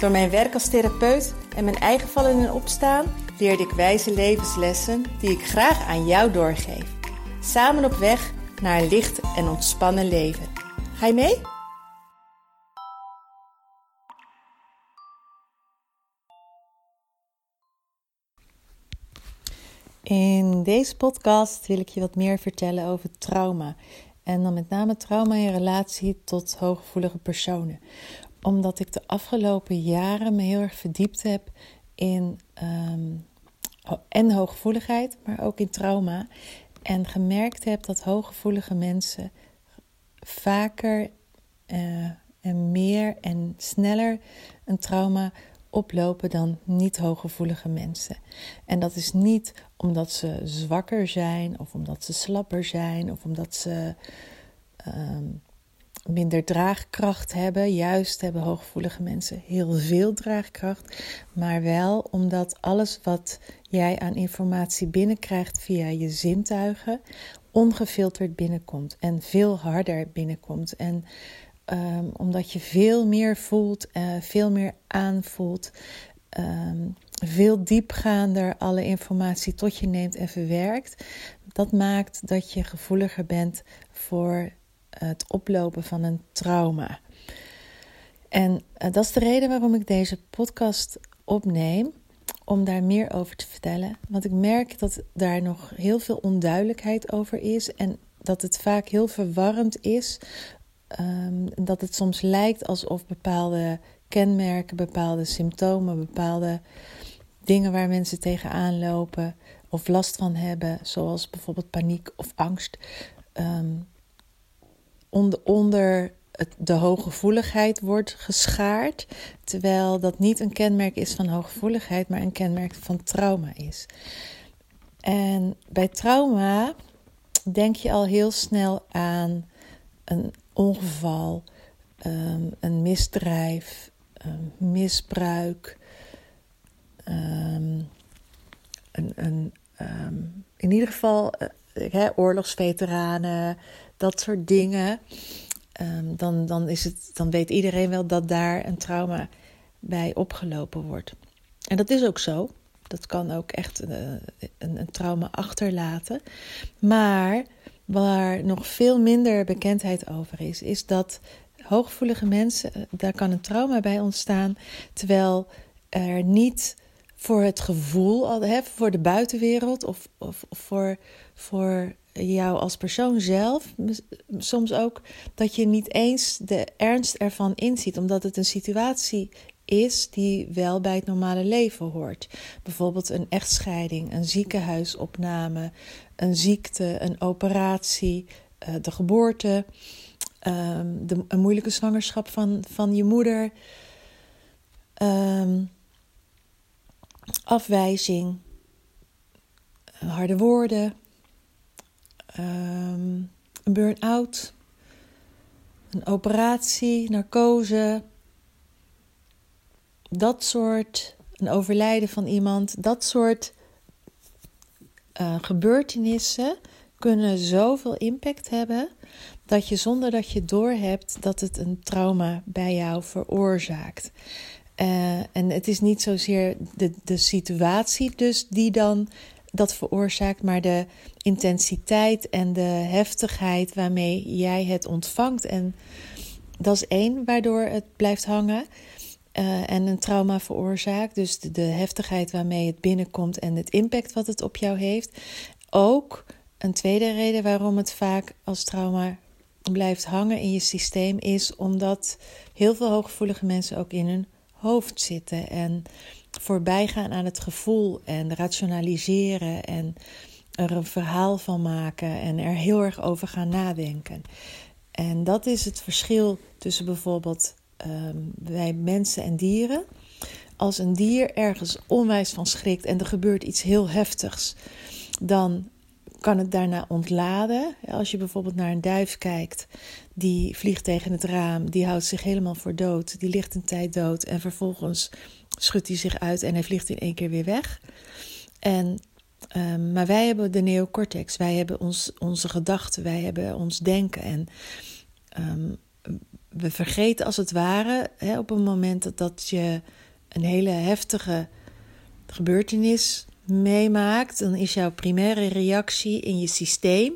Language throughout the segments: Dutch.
Door mijn werk als therapeut en mijn eigen vallen en opstaan leerde ik wijze levenslessen die ik graag aan jou doorgeef. Samen op weg naar een licht en ontspannen leven. Ga je mee? In deze podcast wil ik je wat meer vertellen over trauma. En dan met name trauma in relatie tot hooggevoelige personen. Omdat ik de afgelopen jaren me heel erg verdiept heb in um, en hooggevoeligheid, maar ook in trauma. En gemerkt heb dat hooggevoelige mensen vaker uh, en meer en sneller een trauma oplopen dan niet hooggevoelige mensen. En dat is niet omdat ze zwakker zijn, of omdat ze slapper zijn, of omdat ze um, minder draagkracht hebben. Juist hebben hooggevoelige mensen heel veel draagkracht, maar wel omdat alles wat jij aan informatie binnenkrijgt via je zintuigen ongefilterd binnenkomt en veel harder binnenkomt. En um, omdat je veel meer voelt, uh, veel meer aanvoelt, um, veel diepgaander alle informatie tot je neemt en verwerkt. Dat maakt dat je gevoeliger bent voor het oplopen van een trauma. En uh, dat is de reden waarom ik deze podcast opneem. Om daar meer over te vertellen. Want ik merk dat daar nog heel veel onduidelijkheid over is. En dat het vaak heel verwarrend is um, dat het soms lijkt alsof bepaalde kenmerken, bepaalde symptomen, bepaalde dingen waar mensen tegenaan lopen of last van hebben, zoals bijvoorbeeld paniek of angst, um, onder, onder de hooggevoeligheid wordt geschaard, terwijl dat niet een kenmerk is van hooggevoeligheid, maar een kenmerk van trauma is. En bij trauma denk je al heel snel aan een ongeval, um, een misdrijf, um, misbruik, um, een, in ieder geval uh, oorlogsveteranen, dat soort dingen. dan, dan, is het, dan weet iedereen wel dat daar een trauma bij opgelopen wordt. En dat is ook zo. Dat kan ook echt een, eh, een, een trauma achterlaten. Maar Waar nog veel minder bekendheid over is, is dat hooggevoelige mensen, eh, daar kan een trauma bij ontstaan, terwijl er niet voor het gevoel, hè, voor de buitenwereld of, of, voor, voor jou als persoon zelf, soms ook dat je niet eens de ernst ervan inziet, omdat het een situatie is die wel bij het normale leven hoort. Bijvoorbeeld een echtscheiding, een ziekenhuisopname, een ziekte, een operatie, uh, de geboorte, um, de, een moeilijke zwangerschap van, van je moeder, um, afwijzing, harde woorden, um, een burn-out, een operatie, narcose, dat soort, een overlijden van iemand, dat soort uh, gebeurtenissen kunnen zoveel impact hebben dat je zonder dat je doorhebt dat het een trauma bij jou veroorzaakt. Uh, en het is niet zozeer de, de situatie dus die dan dat veroorzaakt, maar de intensiteit en de heftigheid waarmee jij het ontvangt. En dat is één waardoor het blijft hangen. Uh, en een trauma veroorzaakt. Dus de, de, heftigheid waarmee het binnenkomt en het impact wat het op jou heeft. Ook een tweede reden waarom het vaak als trauma blijft hangen in je systeem is omdat heel veel hooggevoelige mensen ook in hun hoofd zitten en voorbij gaan aan het gevoel en rationaliseren en er een verhaal van maken en er heel erg over gaan nadenken. En dat is het verschil tussen bijvoorbeeld um, bij mensen en dieren. als een dier ergens onwijs van schrikt en er gebeurt iets heel heftigs, dan kan het daarna ontladen. Als je bijvoorbeeld naar een duif kijkt, die vliegt tegen het raam, die houdt zich helemaal voor dood, die ligt een tijd dood en vervolgens schudt hij zich uit en hij vliegt in één keer weer weg. En, um, maar wij hebben de neocortex, wij hebben ons, onze gedachten, wij hebben ons denken. En um, we vergeten als het ware hè, op een moment dat, dat je een hele heftige gebeurtenis meemaakt, dan is jouw primaire reactie in je systeem,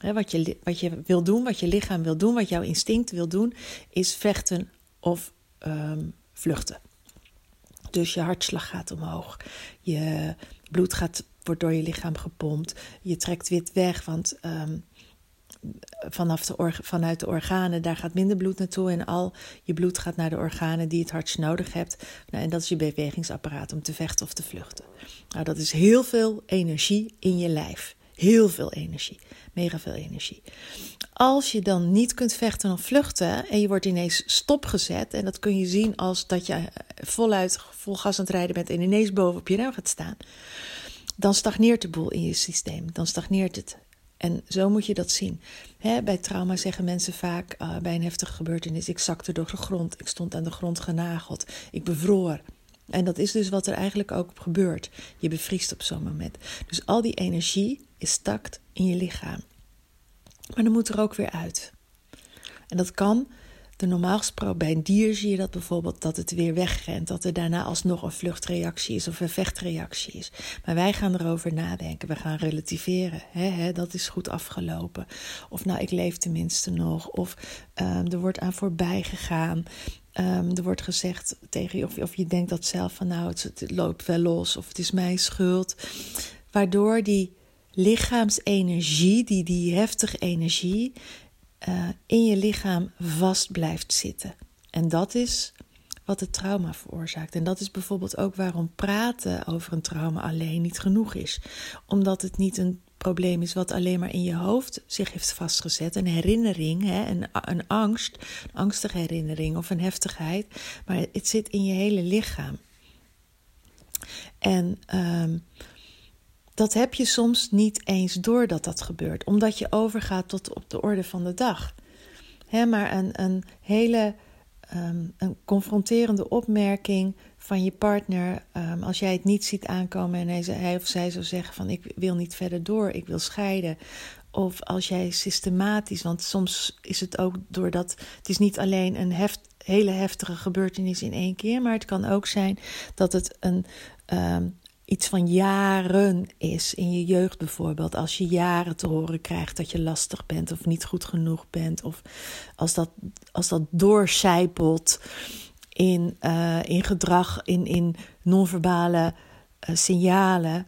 hè, wat, je, wat je wil doen, wat je lichaam wil doen, wat jouw instinct wil doen, is vechten of um, vluchten. Dus je hartslag gaat omhoog, je bloed gaat, wordt door je lichaam gepompt, je trekt wit weg, want um, vanaf de vanuit de organen, daar gaat minder bloed naartoe. En al je bloed gaat naar de organen die het hardst nodig hebt. Nou, en dat is je bewegingsapparaat om te vechten of te vluchten. Nou, dat is heel veel energie in je lijf. Heel veel energie. Mega veel energie. Als je dan niet kunt vechten of vluchten en je wordt ineens stopgezet, en dat kun je zien als dat je voluit vol gas aan het rijden bent en ineens boven op je rem gaat staan, dan stagneert de boel in je systeem. Dan stagneert het. En zo moet je dat zien. bij trauma zeggen mensen vaak uh, bij een heftige gebeurtenis: ik zakte door de grond, ik stond aan de grond genageld, ik bevroor. En dat is dus wat er eigenlijk ook gebeurt. Je bevriest op zo'n moment. Dus al die energie is stakt in je lichaam. Maar dan moet er ook weer uit. En dat kan de normaal gesproken bij een dier zie je dat bijvoorbeeld dat het weer wegrent, dat er daarna alsnog een vluchtreactie is of een vechtreactie is. Maar wij gaan erover nadenken, we gaan relativeren. Dat is goed afgelopen. Of nou, ik leef tenminste nog. Of um, er wordt aan voorbij gegaan. Um, er wordt gezegd tegen je, of, of je denkt dat zelf van nou, het, het loopt wel los of het is mijn schuld. Waardoor die lichaamsenergie, die, die heftige energie, uh, in je lichaam vast blijft zitten. En dat is wat het trauma veroorzaakt. En dat is bijvoorbeeld ook waarom praten over een trauma alleen niet genoeg is. Omdat het niet een probleem is wat alleen maar in je hoofd zich heeft vastgezet. Een herinnering, hè, een, een angst, een angstige herinnering of een heftigheid. Maar het zit in je hele lichaam. En um, dat heb je soms niet eens door dat dat gebeurt, omdat je overgaat tot op de orde van de dag. maar een, een hele um, een confronterende opmerking van je partner, um, als jij het niet ziet aankomen en hij, hij of zij zou zeggen van ik wil niet verder door, ik wil scheiden. Of als jij systematisch, want soms is het ook doordat het is niet alleen een heft, hele heftige gebeurtenis in één keer, maar het kan ook zijn dat het een um, iets van jaren is. In je jeugd bijvoorbeeld, als je jaren te horen krijgt dat je lastig bent of niet goed genoeg bent, of als dat, als dat doorcijpelt in, uh, in gedrag, in, in non-verbale uh, signalen.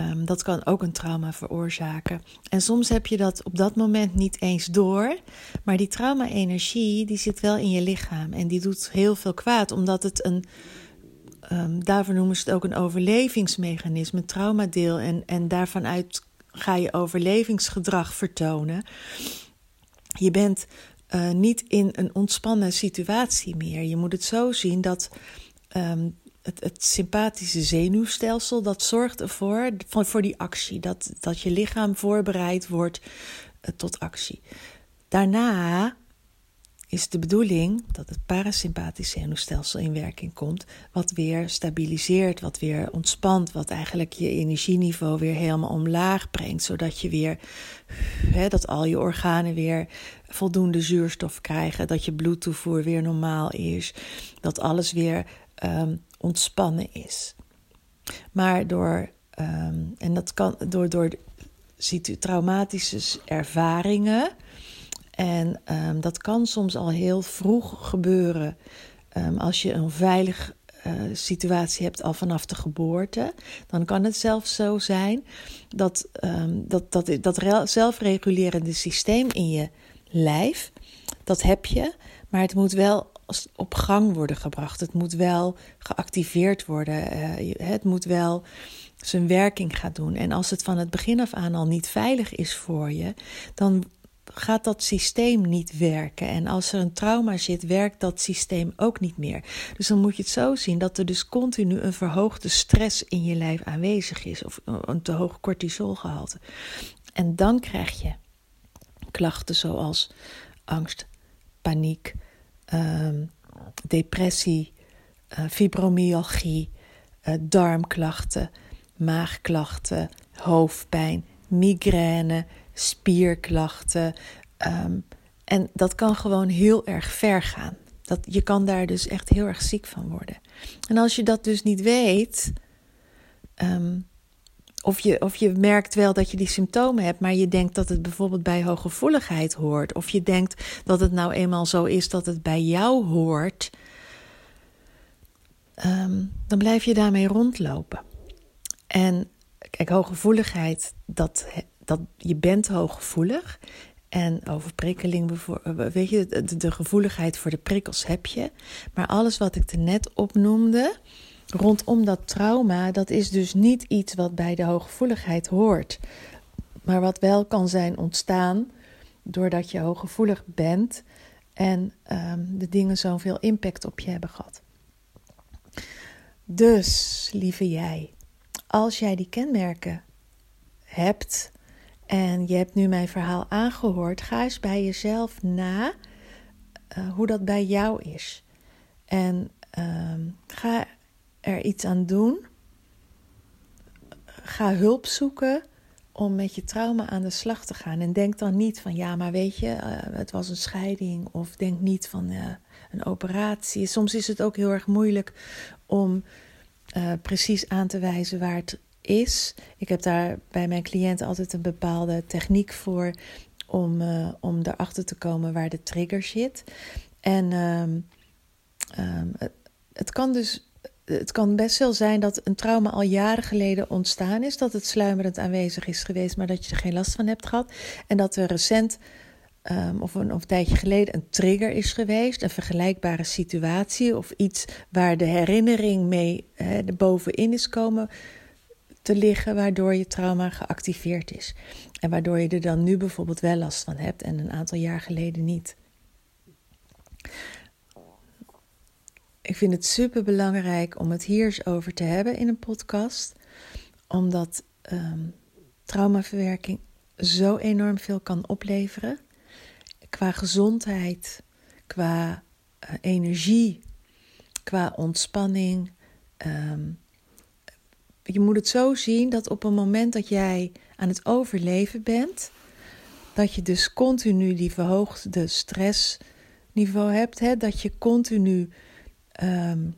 Um, dat kan ook een trauma veroorzaken. En soms heb je dat op dat moment niet eens door. Maar die trauma-energie, die zit wel in je lichaam. En die doet heel veel kwaad, omdat het een Um, daarvoor noemen ze het ook een overlevingsmechanisme, traumadeel. En, en daarvan uit ga je overlevingsgedrag vertonen. Je bent uh, niet in een ontspannen situatie meer. Je moet het zo zien dat um, het, sympathische zenuwstelsel dat zorgt ervoor voor, voor die actie. Dat, dat je lichaam voorbereid wordt uh, tot actie. Daarna is de bedoeling dat het parasympathische zenuwstelsel in werking komt, wat weer stabiliseert, wat weer ontspant, wat eigenlijk je energieniveau weer helemaal omlaag brengt, zodat je weer, dat al je organen weer voldoende zuurstof krijgen, dat je bloedtoevoer weer normaal is, dat alles weer um, ontspannen is. Maar door, um, en dat kan door, door traumatische ervaringen en um, dat kan soms al heel vroeg gebeuren. Um, als je een veilig uh, situatie hebt al vanaf de geboorte, dan kan het zelfs zo zijn dat um, dat, dat, dat zelfregulerende systeem in je lijf, dat heb je, maar het moet wel op gang worden gebracht. Het moet wel geactiveerd worden. Uh, het moet wel zijn werking gaan doen. En als het van het begin af aan al niet veilig is voor je, dan gaat dat systeem niet werken. En als er een trauma zit, werkt dat systeem ook niet meer. Dus dan moet je het zo zien dat er dus continu een verhoogde stress in je lijf aanwezig is, of een te hoog cortisolgehalte. En dan krijg je klachten zoals angst, paniek, ehm, depressie, uh, fibromyalgie, uh, darmklachten, maagklachten, hoofdpijn, migraine, spierklachten. Um, en dat kan gewoon heel erg ver gaan. Dat, je kan daar dus echt heel erg ziek van worden. En als je dat dus niet weet, um, of, je, of je merkt wel dat je die symptomen hebt, maar je denkt dat het bijvoorbeeld bij hooggevoeligheid hoort, of je denkt dat het nou eenmaal zo is dat het bij jou hoort, um, dan blijf je daarmee rondlopen. En kijk, hooggevoeligheid, dat, dat, je bent hooggevoelig. En overprikkeling, weet je, de, gevoeligheid voor de prikkels heb je. Maar alles wat ik er net opnoemde, rondom dat trauma, dat is dus niet iets wat bij de hooggevoeligheid hoort. Maar wat wel kan zijn ontstaan doordat je hooggevoelig bent en um, de dingen zoveel impact op je hebben gehad. Dus, lieve jij, als jij die kenmerken hebt en je hebt nu mijn verhaal aangehoord, ga eens bij jezelf na uh, hoe dat bij jou is. En um, ga er iets aan doen. Ga hulp zoeken om met je trauma aan de slag te gaan. En denk dan niet van ja, maar weet je, uh, het was een scheiding. Of denk niet van uh, een operatie. Soms is het ook heel erg moeilijk om precies aan te wijzen waar het is. Ik heb daar bij mijn cliënten altijd een bepaalde techniek voor om, uh, om erachter te komen waar de trigger zit. En um, um, het, kan dus het kan best wel zijn dat een trauma al jaren geleden ontstaan is, dat het sluimerend aanwezig is geweest, maar dat je er geen last van hebt gehad. En dat er recent um, of, een, of tijdje geleden een trigger is geweest, een vergelijkbare situatie of iets waar de herinnering mee hè, bovenin is komen te liggen, waardoor je trauma geactiveerd is. En waardoor je er dan nu bijvoorbeeld wel last van hebt en een aantal jaar geleden niet. Ik vind het super belangrijk om het hier eens over te hebben in een podcast, omdat um, traumaverwerking zo enorm veel kan opleveren. Qua gezondheid, qua uh, energie, qua ontspanning. Um, je moet het zo zien dat op een moment dat jij aan het overleven bent, dat je dus continu die verhoogde stressniveau hebt, hè, dat je continu um,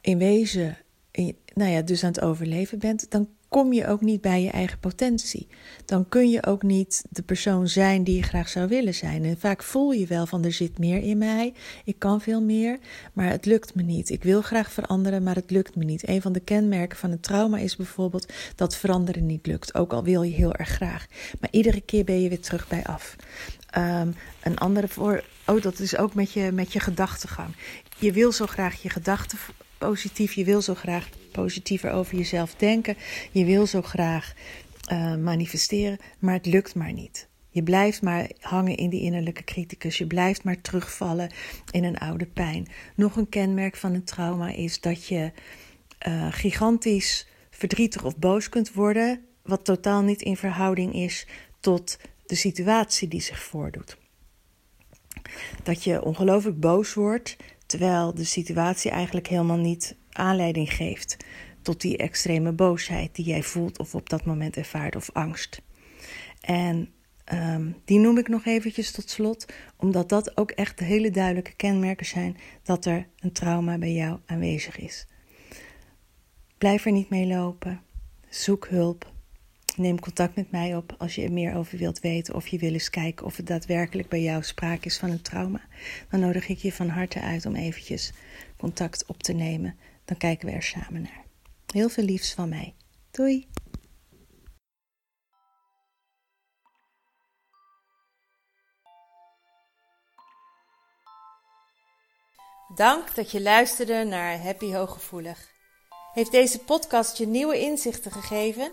in wezen, in, nou ja, dus aan het overleven bent, dan kom je ook niet bij je eigen potentie. Dan kun je ook niet de persoon zijn die je graag zou willen zijn. En vaak voel je wel van er zit meer in mij, ik kan veel meer, maar het lukt me niet. Ik wil graag veranderen, maar het lukt me niet. Een van de kenmerken van een trauma is bijvoorbeeld dat veranderen niet lukt, ook al wil je heel erg graag. Maar iedere keer ben je weer terug bij af. Um, een andere voor. Oh, dat is ook met je, met je gedachtegang. Je wil zo graag je gedachten positief. Je wil zo graag positiever over jezelf denken. Je wil zo graag uh, manifesteren, maar het lukt maar niet. Je blijft maar hangen in die innerlijke criticus. Je blijft maar terugvallen in een oude pijn. Nog een kenmerk van een trauma is dat je uh, gigantisch verdrietig of boos kunt worden, wat totaal niet in verhouding is tot de situatie die zich voordoet. Dat je ongelooflijk boos wordt, terwijl de situatie eigenlijk helemaal niet aanleiding geeft tot die extreme boosheid die jij voelt of op dat moment ervaart of angst. En um, die noem ik nog eventjes tot slot, omdat dat ook echt hele duidelijke kenmerken zijn dat er een trauma bij jou aanwezig is. Blijf er niet mee lopen. Zoek hulp. Neem contact met mij op als je er meer over wilt weten of je wil eens kijken of het daadwerkelijk bij jou sprake is van een trauma. Dan nodig ik je van harte uit om eventjes contact op te nemen. Dan kijken we er samen naar. Heel veel liefs van mij. Doei! Dank dat je luisterde naar Happy Hooggevoelig. Heeft deze podcast je nieuwe inzichten gegeven?